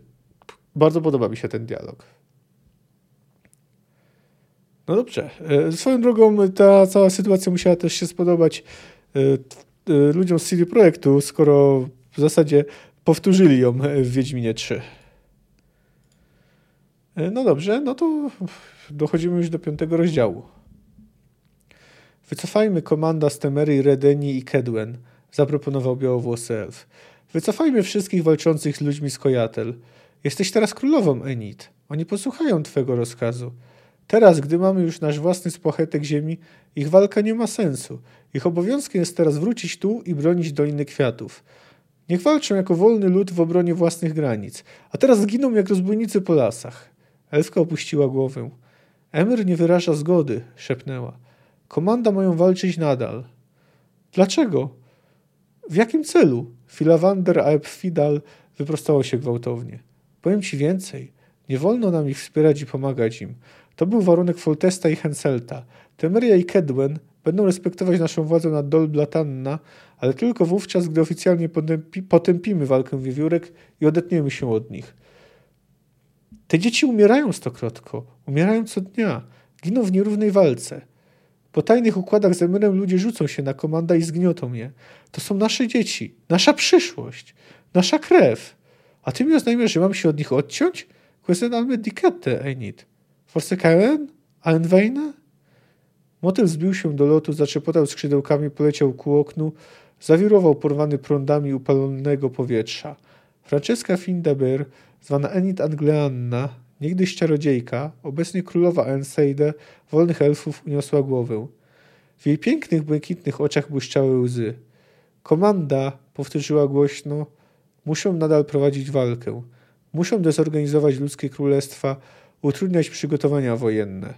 [SPEAKER 1] bardzo podoba mi się ten dialog. No dobrze. E, swoją drogą ta cała sytuacja musiała też się spodobać e, e, ludziom z CD Projektu, skoro w zasadzie powtórzyli ją w Wiedźminie 3. No dobrze, no to dochodzimy już do piątego rozdziału. Wycofajmy komanda z Temery, Redeni i Kedwen, zaproponował białowłosy elf. Wycofajmy wszystkich walczących z ludźmi z Kojatel. Jesteś teraz królową, Enid. Oni posłuchają twego rozkazu. Teraz, gdy mamy już nasz własny spłachetek ziemi, ich walka nie ma sensu. Ich obowiązkiem jest teraz wrócić tu i bronić Doliny Kwiatów. Niech walczą jako wolny lud w obronie własnych granic, a teraz zginą jak rozbójnicy po lasach. Elfka opuściła głowę. Emir nie wyraża zgody, szepnęła. Komanda mają walczyć nadal. Dlaczego? W jakim celu? Filawander a Epfidal wyprostało się gwałtownie. Powiem ci więcej. Nie wolno nam ich wspierać i pomagać im. To był warunek Foltesta i Henselta. Temeria i Kedwen będą respektować naszą władzę nad Dol Blatanna, ale tylko wówczas, gdy oficjalnie potępi, potępimy walkę wiewiórek i odetniemy się od nich. Te dzieci umierają stokrotko, umierają co dnia, giną w nierównej walce. Po tajnych układach z Emirem ludzie rzucą się na komanda i zgniotą je. To są nasze dzieci, nasza przyszłość, nasza krew. A ty mi oznajmiasz, że mam się od nich odciąć? Question alme dikette, Enid. Forsekaen? Aenweine? Motyl zbił się do lotu, zaczepotał skrzydełkami, poleciał ku oknu, zawirował porwany prądami upalonego powietrza. Francesca Findaber, zwana Enid Angleanna, niegdyś czarodziejka, obecnie królowa Enseide, wolnych elfów, uniosła głowę. W jej pięknych, błękitnych oczach błyszczały łzy. Komanda, powtórzyła głośno, muszą nadal prowadzić walkę. Muszą dezorganizować ludzkie królestwa, utrudniać przygotowania wojenne.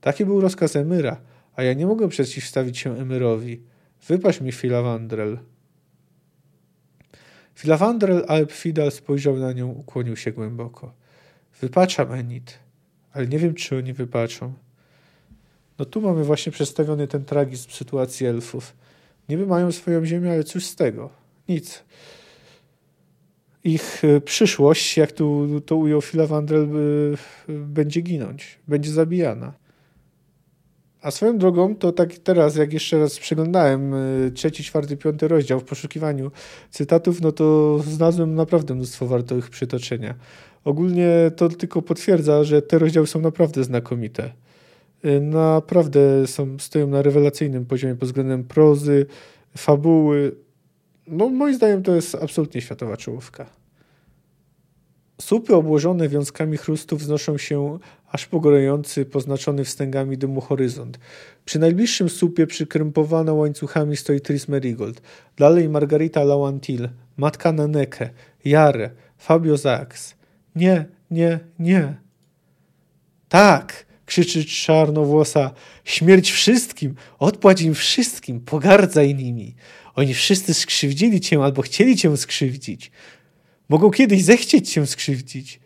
[SPEAKER 1] Taki był rozkaz Emyra, a ja nie mogę przeciwstawić się Emyrowi. Wypaść mi Filawandrel. Filawandrel Alp Fidal spojrzał na nią, ukłonił się głęboko. Wypaczam, Enid, ale nie wiem, czy oni wypaczą. No tu mamy właśnie przedstawiony ten tragizm sytuacji elfów. Niby mają swoją ziemię, ale cóż z tego? Nic ich e, przyszłość, jak tu to ujął Filawandrel, e, będzie ginąć, będzie zabijana. A swoją drogą, to tak teraz, jak jeszcze raz przeglądałem e, trzeci, czwarty, piąty rozdział w poszukiwaniu cytatów, no to znalazłem naprawdę mnóstwo wartych przytoczenia. Ogólnie to tylko potwierdza, że te rozdziały są naprawdę znakomite. Naprawdę są, stoją na rewelacyjnym poziomie pod względem prozy, fabuły, no moim zdaniem to jest absolutnie światowa czołówka. Słupy obłożone wiązkami chrustów wznoszą się aż po gorejący, poznaczony wstęgami dymu horyzont. Przy najbliższym słupie przykrępowana łańcuchami stoi Tris Merigold. Dalej Margarita Lawantil, matka Naneke, Jare, Fabio Zax. Nie, nie, nie. Tak, krzyczy czarnowłosa, śmierć wszystkim, odpłać im wszystkim, pogardzaj nimi. Oni wszyscy skrzywdzili cię albo chcieli cię skrzywdzić. Mogą kiedyś zechcieć cię skrzywdzić.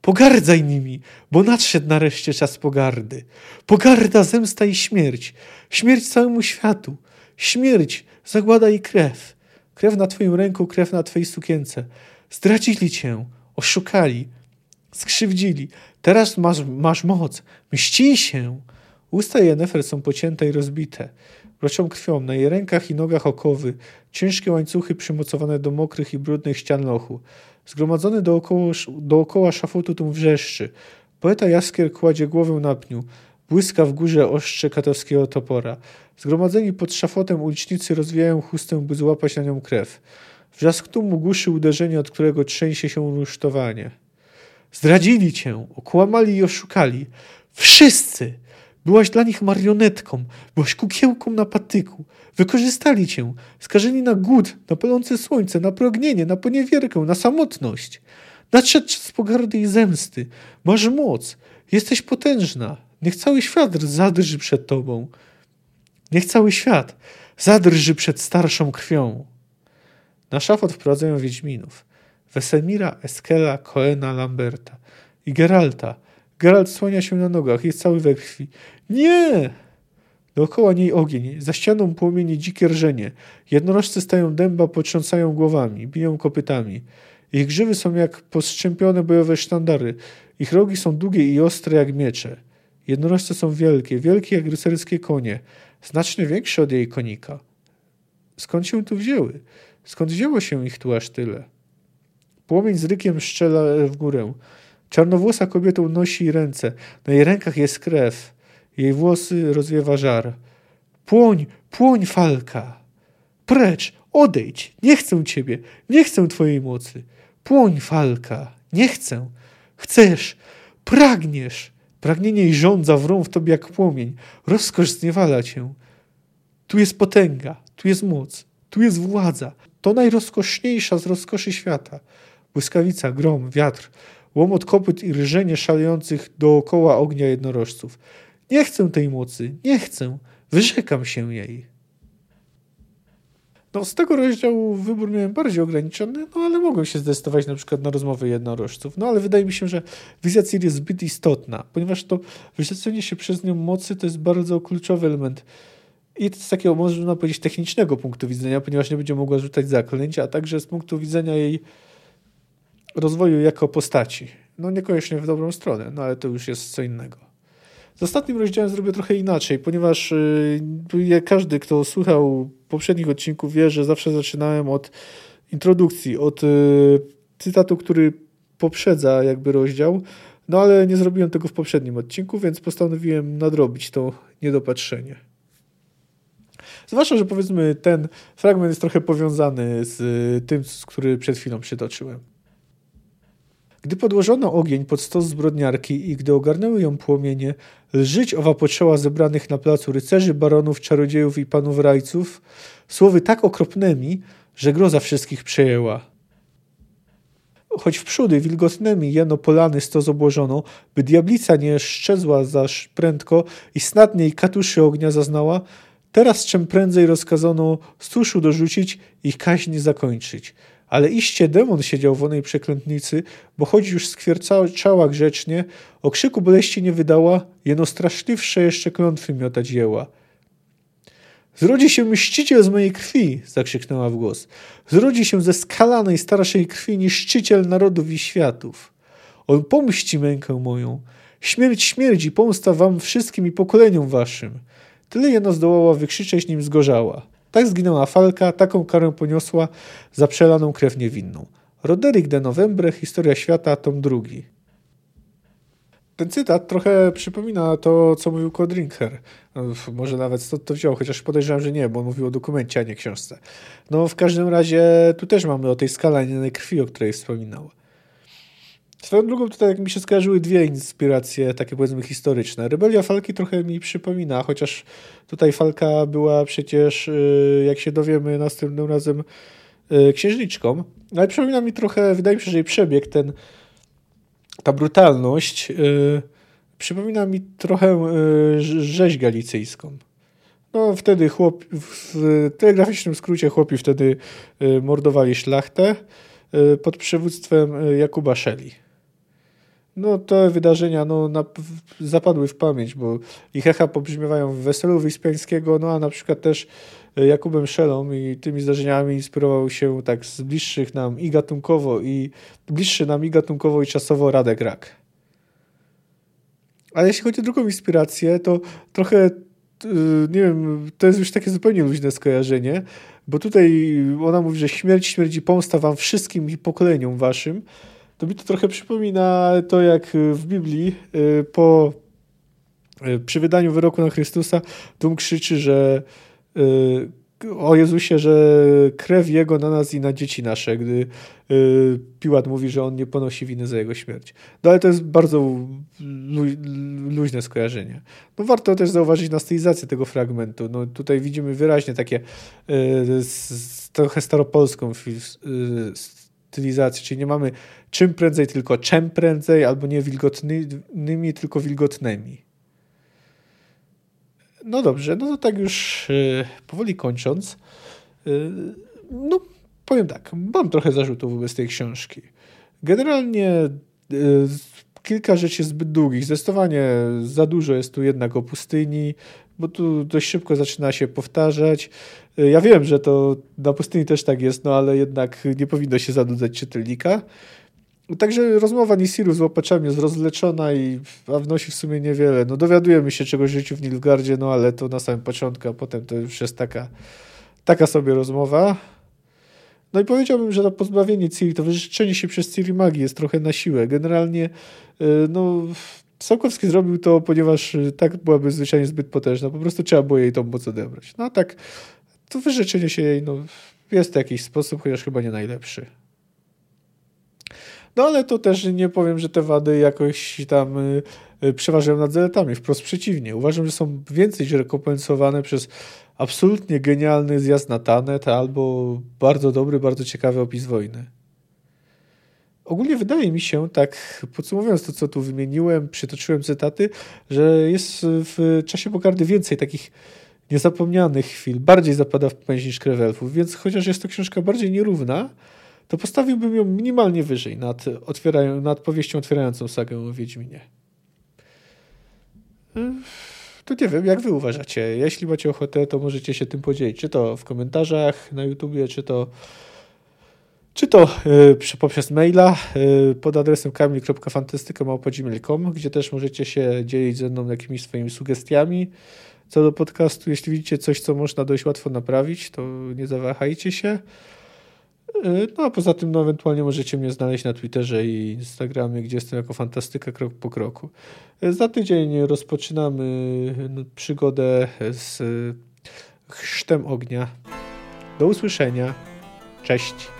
[SPEAKER 1] Pogardzaj nimi, bo nadszedł nareszcie czas pogardy. Pogarda, zemsta i śmierć. Śmierć całemu światu. Śmierć, zagłada i krew. Krew na twoim ręku, krew na twojej sukience. Zdradzili cię, oszukali, skrzywdzili. Teraz masz, masz moc. Mści się. Usta Jennefer są pocięte i rozbite. Wroczą krwią, na jej rękach i nogach okowy, ciężkie łańcuchy przymocowane do mokrych i brudnych ścian lochu. Zgromadzony dookoła, dookoła szafotu tłum wrzeszczy. Poeta Jaskier kładzie głowę na pniu. Błyska w górze ostrze katowskiego topora. Zgromadzeni pod szafotem ulicznicy rozwijają chustę, by złapać na nią krew. Wrzask tłumu głuszy uderzenie, od którego trzęsie się rusztowanie. Zdradzili cię, okłamali i oszukali. Wszyscy! Byłaś dla nich marionetką, byłaś kukiełką na patyku. Wykorzystali cię, skażeni na głód, na palące słońce, na pragnienie, na poniewierkę, na samotność. Nadszedł czas pogardy i zemsty. Masz moc, jesteś potężna. Niech cały świat zadrży przed tobą. Niech cały świat zadrży przed starszą krwią. Na szafot wprowadzają Wiedźminów. Wesemira, Eskela, Koena, Lamberta i Geralta. Geralt słania się na nogach, jest cały we krwi. Nie! Dookoła niej ogień, za ścianą płomienie dzikie rżenie. Jednorożce stają dęba, potrząsają głowami, biją kopytami. Ich grzywy są jak postrzępione bojowe sztandary. Ich rogi są długie i ostre jak miecze. Jednorożce są wielkie, wielkie jak rycerskie konie, znacznie większe od jej konika. Skąd się tu wzięły? Skąd wzięło się ich tu aż tyle? Płomień z rykiem szczela w górę. Czarnowłosa kobieta unosi ręce. Na jej rękach jest krew. Jej włosy rozwiewa żar. Płoń, płoń, falka! Precz, odejdź! Nie chcę ciebie! Nie chcę twojej mocy! Płoń, falka! Nie chcę! Chcesz! Pragniesz! Pragnienie i żądza wrą w tobie jak płomień. Rozkosz zniewala cię. Tu jest potęga, tu jest moc, tu jest władza. To najrozkoszniejsza z rozkoszy świata. Błyskawica, grom, wiatr, łomot kopyt i rżenie szalejących dookoła ognia jednorożców. Nie chcę tej mocy, nie chcę, wyrzekam się jej. No, z tego rozdziału wybór miałem bardziej ograniczony, no ale mogłem się zdecydować na przykład na rozmowy jednorożców. No ale wydaje mi się, że wizja Ciri jest zbyt istotna, ponieważ to wyrzeczenie się przez nią mocy to jest bardzo kluczowy element i z takiego, można powiedzieć, technicznego punktu widzenia, ponieważ nie będzie mogła rzucać zaklęcia, a także z punktu widzenia jej rozwoju jako postaci. No niekoniecznie w dobrą stronę, no ale to już jest co innego. Z ostatnim rozdziałem zrobię trochę inaczej, ponieważ yy, każdy, kto słuchał poprzednich odcinków, wie, że zawsze zaczynałem od introdukcji, od yy, cytatu, który poprzedza jakby rozdział, no ale nie zrobiłem tego w poprzednim odcinku, więc postanowiłem nadrobić to niedopatrzenie. Zwłaszcza, że powiedzmy ten fragment jest trochę powiązany z tym, który przed chwilą przytoczyłem. Gdy podłożono ogień pod stos zbrodniarki i gdy ogarnęły ją płomienie, lżyć owa poczęła zebranych na placu rycerzy, baronów, czarodziejów i panów rajców, słowy tak okropnymi, że groza wszystkich przejęła. Choć wprzódy wilgotnymi jeno polany stos obłożono, by diablica nie szczezła zaż prędko i snadniej katuszy ognia zaznała, teraz czym prędzej rozkazano stuszu dorzucić i kaźń zakończyć – ale iście demon siedział w onej przeklętnicy, bo choć już skwierczała grzecznie, okrzyku boleści nie wydała, jeno straszliwsze jeszcze klątwy miotać jęła. Zrodzi się mściciel z mojej krwi, zakrzyknęła w głos. Zrodzi się ze skalanej, starszej krwi niszczyciel narodów i światów. On pomści mękę moją. Śmierć śmierdzi, pomsta wam wszystkim i pokoleniom waszym. Tyle jeno zdołała wykrzyczeć, nim zgorzała. Tak zginęła Falka, taką karę poniosła za przelaną krew niewinną. Roderick de Novembre, Historia Świata, tom drugi. Ten cytat trochę przypomina to, co mówił Kodrinker. Może nawet stąd to wziął, chociaż podejrzewam, że nie, bo mówił o dokumencie, a nie książce. No w każdym razie tu też mamy o tej skalanej krwi, o której wspominał. Swoją drugą tutaj jak mi się skojarzyły dwie inspiracje, takie powiedzmy historyczne. Rebelia Falki trochę mi przypomina, chociaż tutaj Falka była przecież, y, jak się dowiemy następnym razem, y, księżniczką. Ale przypomina mi trochę, wydaje mi się, że jej przebieg, ten, ta brutalność y, Przypomina mi trochę rzeź galicyjską. No wtedy chłop, w telegraficznym skrócie chłopi wtedy mordowali szlachtę pod przywództwem Jakuba Szeli. No te wydarzenia no, na, zapadły w pamięć, bo ich echa pobrzmiewają w Weselu Wyspiańskiego, no a na przykład też e, Jakubem Szelą i tymi zdarzeniami inspirował się tak z bliższych nam i gatunkowo, i bliższy nam i gatunkowo i czasowo Radek Rak. Ale jeśli chodzi o drugą inspirację, to trochę, e, nie wiem, to jest już takie zupełnie luźne skojarzenie, bo tutaj ona mówi, że śmierć, śmierć i pomsta wam wszystkim i pokoleniom waszym, to mi to trochę przypomina to, jak w Biblii y, po y, przy wydaniu wyroku na Chrystusa Tum krzyczy, że y, o Jezusie, że krew Jego na nas i na dzieci nasze, gdy Piłat mówi, że On nie ponosi winy za Jego śmierć. No ale to jest bardzo luźne skojarzenie. No warto też zauważyć na stylizację tego fragmentu. No tutaj widzimy wyraźnie takie trochę staropolską stylizacji, czyli nie mamy czym prędzej, tylko czym prędzej, albo nie wilgotnymi, tylko wilgotnymi. No dobrze, no to tak już yy, powoli kończąc, yy, no powiem tak, mam trochę zarzutów wobec tej książki. Generalnie yy, kilka rzeczy zbyt długich, zdecydowanie za dużo jest tu jednak o pustyni, bo tu dość szybko zaczyna się powtarzać. Ja wiem, że to na pustyni też tak jest, no ale jednak nie powinno się zanudzać czytelnika. Także rozmowa Nisiru z łapaczami jest rozleczona i a wnosi w sumie niewiele. No dowiadujemy się czegoś o życiu w Nilgardzie, no ale to na samym początku, a potem to już jest taka, taka sobie rozmowa. No i powiedziałbym, że to pozbawienie Ciri, to wyrzeczenie się przez Ciri magii jest trochę na siłę. Generalnie y, no, Sołkowski zrobił to, ponieważ y, tak byłaby zwyczajnie zbyt potężna. Po prostu trzeba było jej tą moc odebrać. No tak, to wyrzeczenie się jej no, jest w jakiś sposób, chociaż chyba nie najlepszy. No ale to też nie powiem, że te wady jakoś tam y, y, przeważają nad zaletami. Wprost przeciwnie. Uważam, że są więcej rekompensowane przez absolutnie genialny zjazd na Tanet albo bardzo dobry, bardzo ciekawy opis wojny. Ogólnie wydaje mi się, tak podsumowując to, co tu wymieniłem, przytoczyłem cytaty, że jest w czasie Bogardy więcej takich niezapomnianych chwil, bardziej zapada w pamięć niż Krew Elfów, więc chociaż jest to książka bardziej nierówna, to postawiłbym ją minimalnie wyżej nad, otwierają, nad powieścią otwierającą sagę o Wiedźminie. To nie wiem, jak wy uważacie. Jeśli macie ochotę, to możecie się tym podzielić. Czy to w komentarzach na YouTubie, czy to czy to y, poprzez maila y, pod adresem kamil.fantastyka.gmail.com, gdzie też możecie się dzielić ze mną jakimiś swoimi sugestiami co do podcastu. Jeśli widzicie coś, co można dość łatwo naprawić, to nie zawahajcie się. Y, no a poza tym, no, ewentualnie możecie mnie znaleźć na Twitterze i Instagramie, gdzie jestem jako fantastyka krok po kroku. Y, za tydzień rozpoczynamy no, przygodę z chrztem ognia. Do usłyszenia. Cześć.